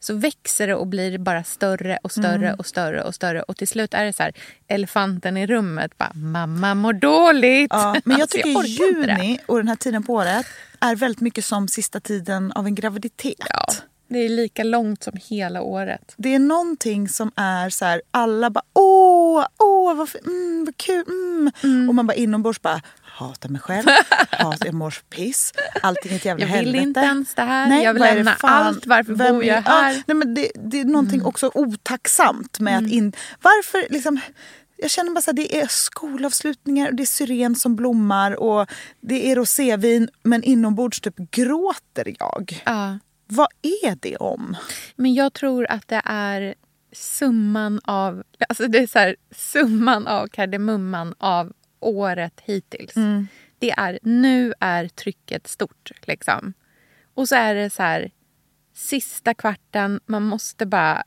så växer det och blir bara större och större Mm. och större och större. Och till slut är det så här, elefanten i rummet. Bara, Mamma mår dåligt. Ja, men jag Alltså, tycker det. juni och den här tiden på året är väldigt mycket som sista tiden av en graviditet. Ja, det är lika långt som hela året. Det är någonting som är så här, alla bara åh, åh vad, mm, vad kul, mm. Och man bara inombords bara hatar mig själv, hatar, jag mår piss, allting är ett jävla Jag vill helvete. inte ens det här, jag vill lämna allt, varför Vem bor jag är- här? Mm. Ja, nej, men det, det är någonting också otacksamt med att in... Varför liksom... Jag känner bara att det är skolavslutningar och det är syren som blommar och det är rosévin men inombords typ gråter jag. Ja. Vad är det om? Men jag tror att det är summan av, alltså det är så här, summan av kardemumman av året hittills. Det är, nu är trycket stort. Liksom. Och så är det så här, sista kvarten, man måste bara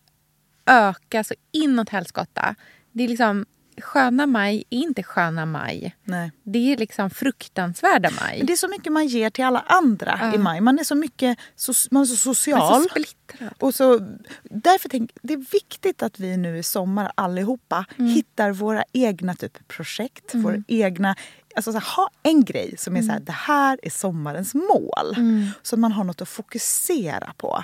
öka så inåt helskotta. Det är liksom, sköna maj är inte sköna maj. Nej. Det är liksom fruktansvärda maj. Men Det är så mycket man ger till alla andra i maj. Man är så mycket so man är så social. Man är så splittrad. Och så, därför tänk, det är viktigt att vi nu i sommar allihopa Mm. hittar våra egna typ projekt. Våra egna, alltså så här, ha en grej som är så Mm. här, det här är sommarens mål. Så att man har något att fokusera på.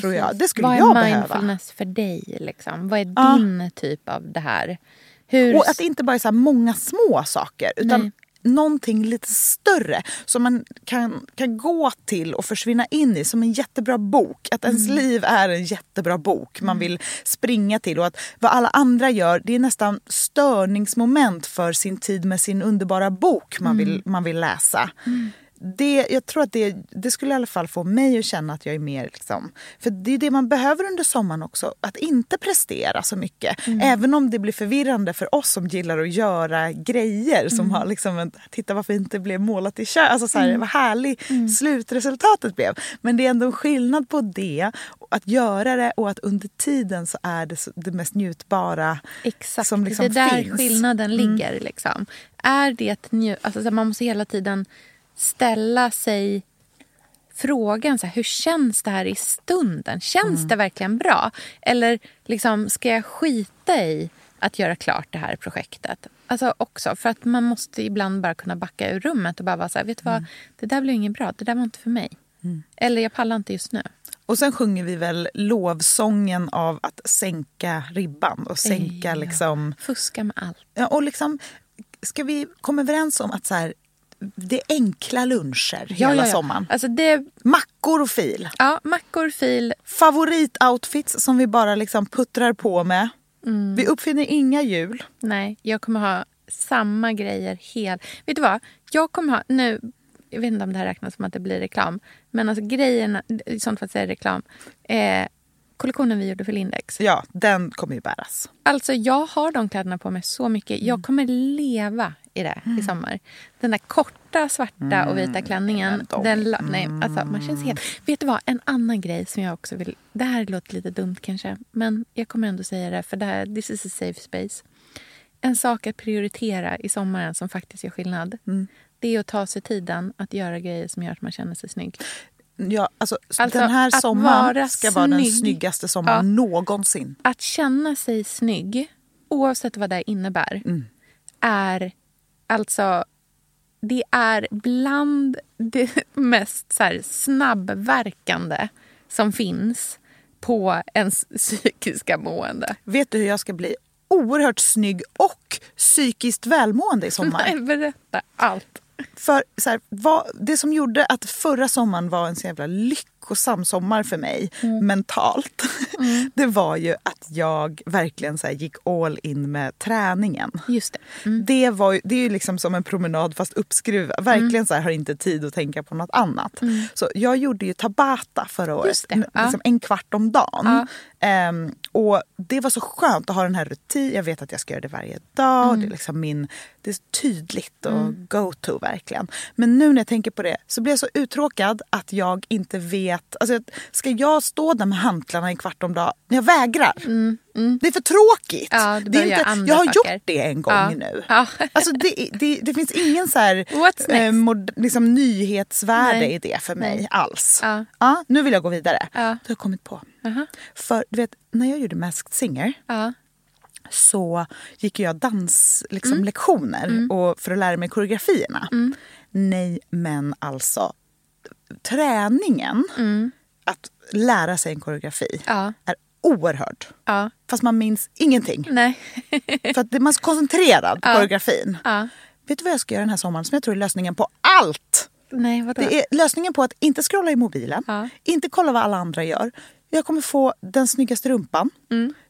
Tror jag. Det skulle Vad jag är behöva. mindfulness för dig? Liksom? Vad är Ja. din typ av det här? Hur... Och att det inte bara är så många små saker utan Nej. någonting lite större som man kan, kan gå till och försvinna in i som en jättebra bok. Att ens Mm. liv är en jättebra bok man vill springa till och att vad alla andra gör det är nästan störningsmoment för sin tid med sin underbara bok man vill, man vill läsa. Det, jag tror att det, det skulle i alla fall få mig att känna att jag är mer... Liksom, för det är det man behöver under sommaren också. Att inte prestera så mycket. Även om det blir förvirrande för oss som gillar att göra grejer. Som har liksom en, titta varför inte blev målat i kö. Alltså så här, Vad härlig slutresultatet blev. Men det är ändå en skillnad på det. Att göra det och att under tiden så är det så, det mest njutbara Exakt, som liksom det är där finns. skillnaden ligger. Liksom. Är det nju- alltså, man måste hela tiden ställa sig frågan så här, hur känns det här i stunden. Känns det verkligen bra? Eller liksom, ska jag skita i att göra klart det här projektet? Alltså också för att man måste ibland bara kunna backa ur rummet och bara vara så här, vet du vad, det där blev inget bra, det där var inte för mig. Eller jag pallar inte just nu. Och sen sjunger vi väl lovsången av att sänka ribban och sänka Ja. liksom... Fuska med allt. Ja, och liksom, ska vi komma överens om att så här, det är enkla luncher hela sommaren? Alltså det, Mackor och fil. ja, mackor, fil, Favoritoutfits som vi bara liksom puttrar på med. Mm. Vi uppfinner inga hjul. Nej, jag kommer ha samma grejer hel... Vet du vad? Jag kommer ha... Nu, jag vet inte om det här räknas som att det blir reklam. Men alltså grejerna, i sånt fall säger reklam. Eh, kollektionen vi gjorde för Lindex. Ja, den kommer ju bäras. Alltså jag har de kläderna på mig så mycket. Jag kommer leva i det i sommar. Den där korta svarta och vita klänningen. de- Den, la- nej, alltså man känns helt... Vet du vad? En annan grej som jag också vill... Det här låter lite dumt kanske. Men jag kommer ändå säga det. För det här, this is a safe space. En sak att prioritera i sommaren som faktiskt gör skillnad. Det är att ta sig tiden att göra grejer som gör att man känner sig snygg. Ja, alltså, Alltså, den här sommaren ska vara den snygg. snyggaste sommaren någonsin. Att känna sig snygg, oavsett vad det innebär, är alltså... Det är bland det mest så här, snabbverkande som finns på ens psykiska mående. Vet du hur jag ska bli oerhört snygg och psykiskt välmående i sommar? Nej, berätta allt. För så här, vad, det som gjorde att förra sommaren var en så jävla lyckosam sommar för mig mentalt. Det var ju att jag verkligen så gick all in med träningen. Just det. Det, var det är ju liksom som en promenad fast uppskruvad. Verkligen så här, har inte tid att tänka på något annat. Så jag gjorde ju tabata förra året. Liksom en kvart om dagen. Ehm, och det var så skönt att ha den här rutin. Jag vet att jag ska göra det varje dag. Det är liksom min... Det är tydligt och go-to verkligen. Men nu när jag tänker på det så blir jag så uttråkad att jag inte vet vet. Alltså, ska jag stå där med hantlarna en kvart om dagen? Jag vägrar. Mm, Det är för tråkigt. Ja, det är andra jag har saker. gjort det en gång Ja. nu. Ja. Alltså, det, det, det finns ingen så här, eh, mod, liksom, nyhetsvärde Nej. i det för mig Nej. alls. Ja. Ja, nu vill jag gå vidare. Ja. Det har jag kommit på. Aha. För du vet, när jag gjorde Masked Singer Ja. så gick jag danslektioner liksom, Mm. och för att lära mig koreografierna. Nej, men alltså träningen att lära sig en koreografi Ja. är oerhörd. Ja. Fast man minns ingenting. Nej. För att man är så koncentrerad på Ja. koreografin. Ja. Vet du vad jag ska göra den här sommaren som jag tror är lösningen på allt? Nej, vadå? Det är lösningen på att inte scrolla i mobilen, Ja. inte kolla vad alla andra gör. Jag kommer få den snyggaste rumpan.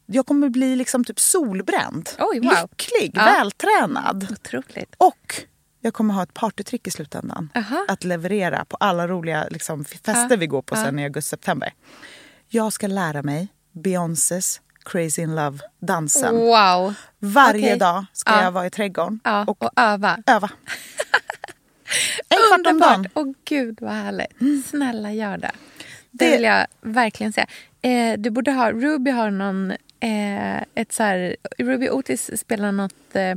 Jag kommer bli liksom typ solbränd. Mm. Oj, wow. Lycklig, vältränad. Otroligt. Och jag kommer ha ett partytrick i slutändan. Aha. Att leverera på alla roliga liksom, fester Ja. vi går på sen i augusti-september. Jag ska lära mig Beyoncés Crazy in Love-dansen. Wow. Varje Okej. dag ska Ja. jag vara i trädgården och och öva. öva. en kvart om dagen. Åh gud vad härligt. Snälla gör det. Det, Det- vill jag verkligen säga. Eh, du borde ha, Ruby har någon, eh, ett så här, Ruby Otis spelar något eh,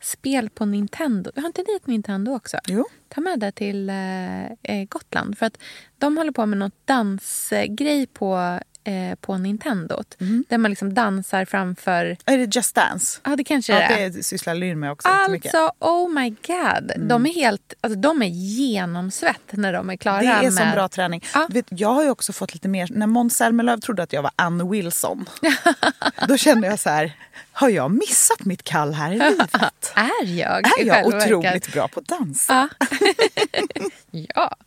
spel på Nintendo. Har inte ni ett Nintendo också? Jo. Ta med det till eh, eh, Gotland. För att de håller på med något dansgrej på, eh, på Nintendot. Där man liksom dansar framför... Är det Just Dance? Ja, det kanske Ja, det är. det sysslar Lynn med också. Alltså, oh my god. De är helt, alltså, de är genomsvett när de är klara Det är med... som bra träning. Du vet, jag har också fått lite mer... När Måns Zelmerlöw trodde att jag var Ann Wilson. då kände jag så här, har jag missat mitt kall här i livet? Är jag? Är jag otroligt bra på att dansa? Ja.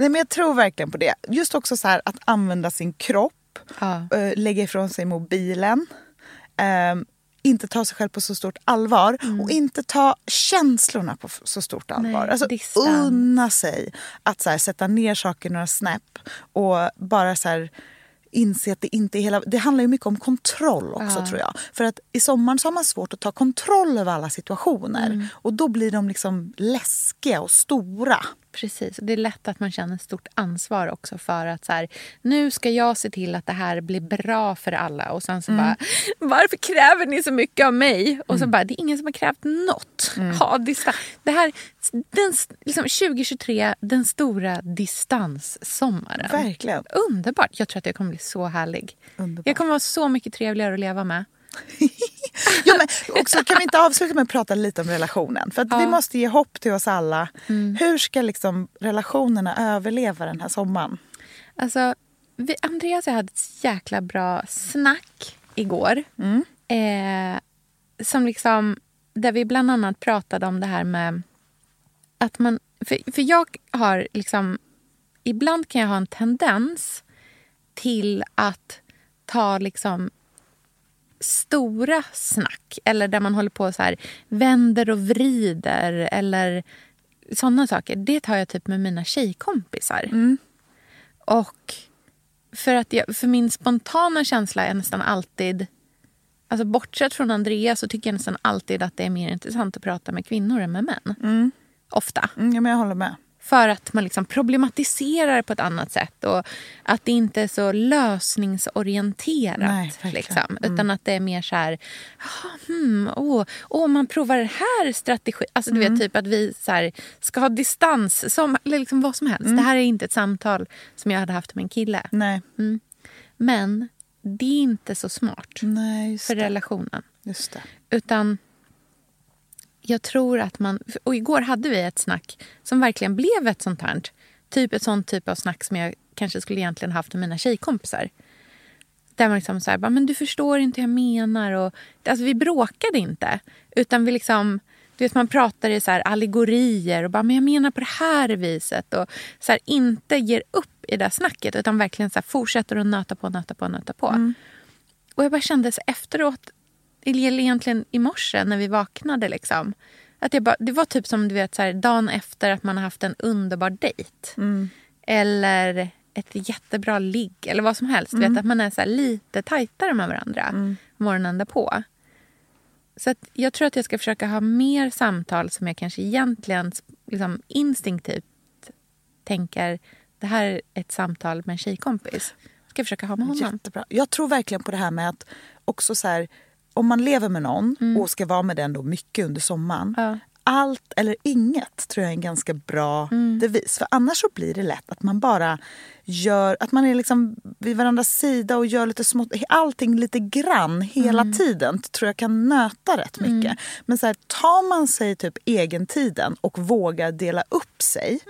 Nej, men jag tror verkligen på det. Just också så här, att använda sin kropp, Ja. eh, lägga ifrån sig mobilen. ehm, inte ta sig själv på så stort allvar och inte ta känslorna på så stort allvar. Mm. Nej, alltså, unna sig att så här, sätta ner saker några snäpp och bara så här, inse att det inte är hela... Det handlar ju mycket om kontroll också Ja. tror jag. För att i sommaren så har man svårt att ta kontroll över alla situationer. Mm. Och då blir de liksom läskiga och stora. Precis. Och Det är lätt att man känner stort ansvar också för att så här, nu ska jag se till att det här blir bra för alla. Och sen så bara, varför kräver ni så mycket av mig? Och så bara, det är ingen som har krävt något. Ha distans. Det här, den, liksom 2023, den stora distanssommaren. Verkligen. Underbart. Jag tror att jag kommer bli så härlig. Underbart. Jag kommer vara så mycket trevligare att leva med. Ja, men också, kan vi inte avsluta med att prata lite om relationen? För att vi måste ge hopp till oss alla. Hur ska liksom relationerna överleva den här sommaren? Alltså, vi, Andreas och jag hade ett jäkla bra snack igår. Eh, som liksom, där vi bland annat pratade om det här med att man... För, för jag har liksom... Ibland kan jag ha en tendens till att ta liksom stora snack. Eller där man håller på så här, vänder och vrider. Eller såna saker. Det tar jag typ med mina tjejkompisar. Och för, att jag, för min spontana känsla är nästan alltid... Alltså bortsett från Andreas så tycker jag nästan alltid att det är mer intressant att prata med kvinnor än med män. Ofta. Mm, ja, men jag håller med. För att man liksom problematiserar på ett annat sätt. Och att det inte är så lösningsorienterat. Nej, liksom, utan att det är mer så här... "Ah, Hmm, åh, åh, man provar den här strategin. Alltså, du vet, typ att vi så här, ska ha distans. Som, eller liksom vad som helst. Det här är inte ett samtal som jag hade haft med en kille. Nej, Men det är inte så smart Nej för relationen. Utan jag tror att man... Och igår hade vi ett snack som verkligen blev ett sånt här. Typ ett sånt typ av snack som jag kanske skulle egentligen haft med mina tjejkompisar. Där man liksom så här, bara, men du förstår inte hur jag menar. Och, alltså vi bråkade inte. Utan vi liksom... Du vet, man pratar i så här allegorier och bara, men jag menar på det här viset. Och så här, inte ger upp i det här snacket utan verkligen så här, fortsätter att nöta på, nöta på, nöta på. Och jag bara kände så efteråt, eller egentligen i morse när vi vaknade liksom. Att jag bara, det var typ som du vet så här, dagen efter att man har haft en underbar dejt. Eller ett jättebra ligg eller vad som helst. Du vet, att man är så lite tajtare med varandra morgonen därpå. Så att jag tror att jag ska försöka ha mer samtal som jag kanske egentligen liksom instinktivt tänker det här är ett samtal med en tjejkompis. Ska jag försöka ha med honom. Jättebra. Jag tror verkligen på det här med att också så här, om man lever med någon och ska vara med den då mycket under sommaren. Ja. Allt eller inget tror jag är en ganska bra devis. För annars så blir det lätt att man bara gör, att man är liksom vid varandras sida och gör lite smått, allting lite grann hela tiden. tror jag kan nöta rätt mycket. Men så här, tar man sig typ egentiden och vågar dela upp sig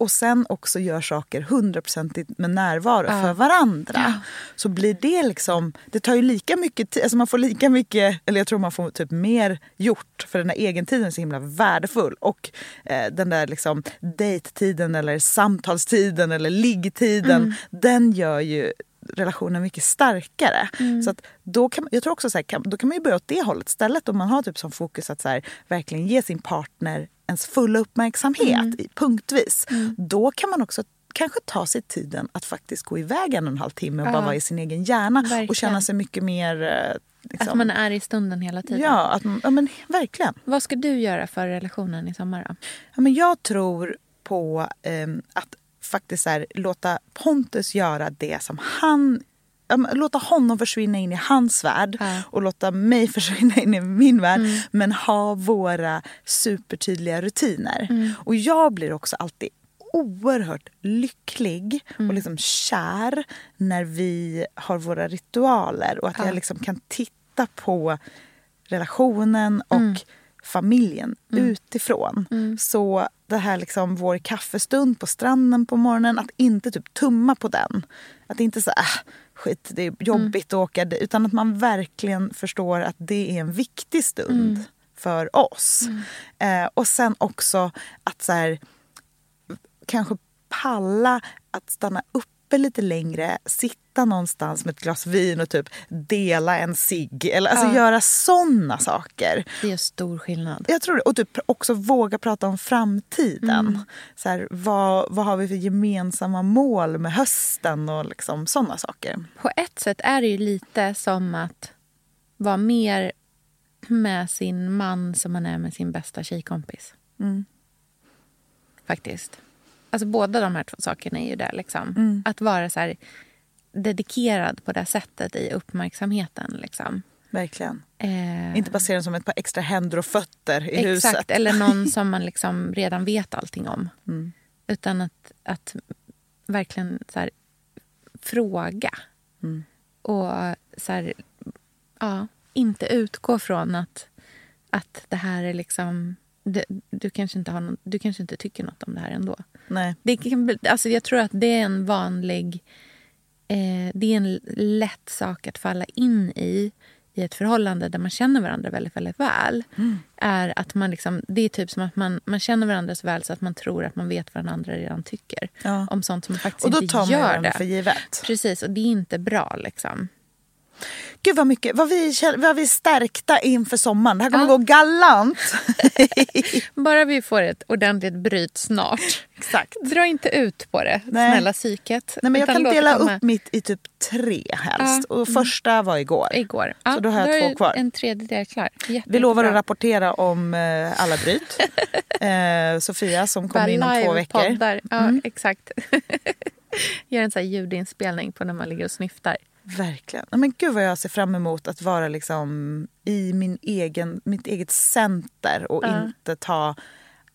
och sen också gör saker hundraprocentigt med närvaro för varandra. Så blir det liksom, det tar ju lika mycket tid, alltså man får lika mycket, eller jag tror man får typ mer gjort för den där egentiden är så himla värdefull. Och eh, den där liksom dejttiden eller samtalstiden eller liggtiden, den gör ju relationen mycket starkare. Så att då kan, jag tror också så här, kan, då kan man ju börja åt det hållet istället om man har typ som fokus att så här, verkligen ge sin partner ens fulla uppmärksamhet i, punktvis. Då kan man också kanske ta sig tiden att faktiskt gå iväg en och en halv timme och Ja. bara vara i sin egen hjärna Verkligen. och känna sig mycket mer... eh, Liksom, Att man är i stunden hela tiden. ja, att, ja, men verkligen. Vad ska du göra för relationen i sommar då? Ja, men jag tror på ehm, att faktiskt här, låta Pontus göra det som han låta honom försvinna in i hans värld Ja. och låta mig försvinna in i min värld. Men ha våra supertydliga rutiner. Och jag blir också alltid oerhört lycklig och liksom kär när vi har våra ritualer och att jag liksom kan titta på relationen och familjen utifrån. Så det här liksom vår kaffestund på stranden på morgonen, att inte typ tumma på den. Att inte säga äh, skit det är jobbigt att åka. Utan att man verkligen förstår att det är en viktig stund för oss. Eh, och sen också att så här, kanske palla att stanna uppe lite längre, sitta någonstans med ett glas vin och typ dela en cigg. Eller alltså Ja. göra såna saker. Det gör stor skillnad. Jag tror det. Och typ också våga prata om framtiden. Så här, vad, vad har vi för gemensamma mål med hösten och liksom såna saker. På ett sätt är det ju lite som att vara mer med sin man som man är med sin bästa tjejkompis. Mm. Faktiskt. Alltså båda de här två sakerna är ju det. Liksom. Att vara så här dedikerad på det sättet i uppmärksamheten. Liksom. Verkligen. Eh, Inte den som ett par extra händer och fötter i Exakt, huset. eller någon som man liksom redan vet allting om. Utan att, att verkligen så här, fråga. Och så här, ja, inte utgå från att, att det här är liksom... Du, du, kanske inte har någon, du kanske inte tycker något om det här ändå. Nej. Det kan, alltså jag tror att det är en vanlig... Eh, det är en lätt sak att falla in i i ett förhållande där man känner varandra väldigt, väldigt väl. Är att man liksom, det är typ som att man, man känner varandra så väl så att man tror att man vet vad den andra redan tycker. Ja. Om sånt som man faktiskt Och då inte tar man gör det. för givet. Precis, och det är inte bra. liksom. Gud vad mycket, vad vi, vad vi är stärkta inför sommaren. Det här kommer Ja. gå galant. Bara vi får ett ordentligt bryt snart. Exakt. Dra inte ut på det, Nej. snälla psyket. Nej, men jag kan dela upp mitt i typ tre helst. Ja. Och första var igår. Igår. Så då har jag då två kvar. En tredjedel klar. Jätte, Vi lovar att rapportera om eh, alla bryt. eh, Sofia som kommer Bara inom två veckor. Mm. livepoddar. Ja, exakt. Gör en sån här ljudinspelning på när man ligger och snyftar. Verkligen. Men gud vad jag ser fram emot att vara liksom i min egen, mitt eget center och Ja. inte ta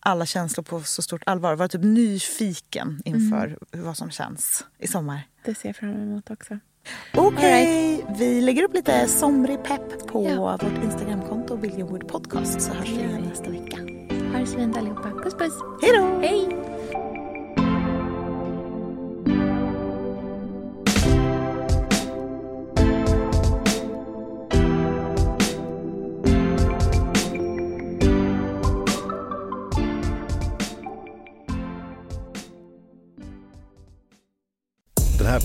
alla känslor på så stort allvar. Vara typ nyfiken inför Mm. vad som känns i sommar. Det ser jag fram emot också. Okej, vi lägger upp lite somrig pepp på Ja. vårt Instagramkonto Billionwood Podcast så hörs vi igen nästa vecka. Ha det så fint allihopa. Puss puss. Hej då! Hej!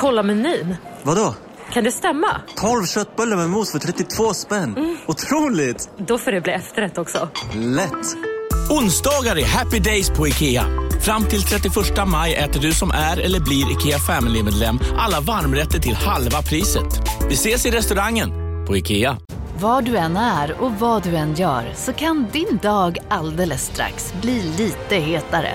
Kolla menyn. Vadå? Kan det stämma? 12 köttbullar med mos för 32 spänn. Mm. Otroligt! Då får det bli efterrätt också. Lätt! Onsdagar är happy days på IKEA. Fram till 31 maj äter du som är eller blir IKEA Family-medlem alla varmrätter till halva priset. Vi ses i restaurangen på IKEA. Var du än är och vad du än gör så kan din dag alldeles strax bli lite hetare.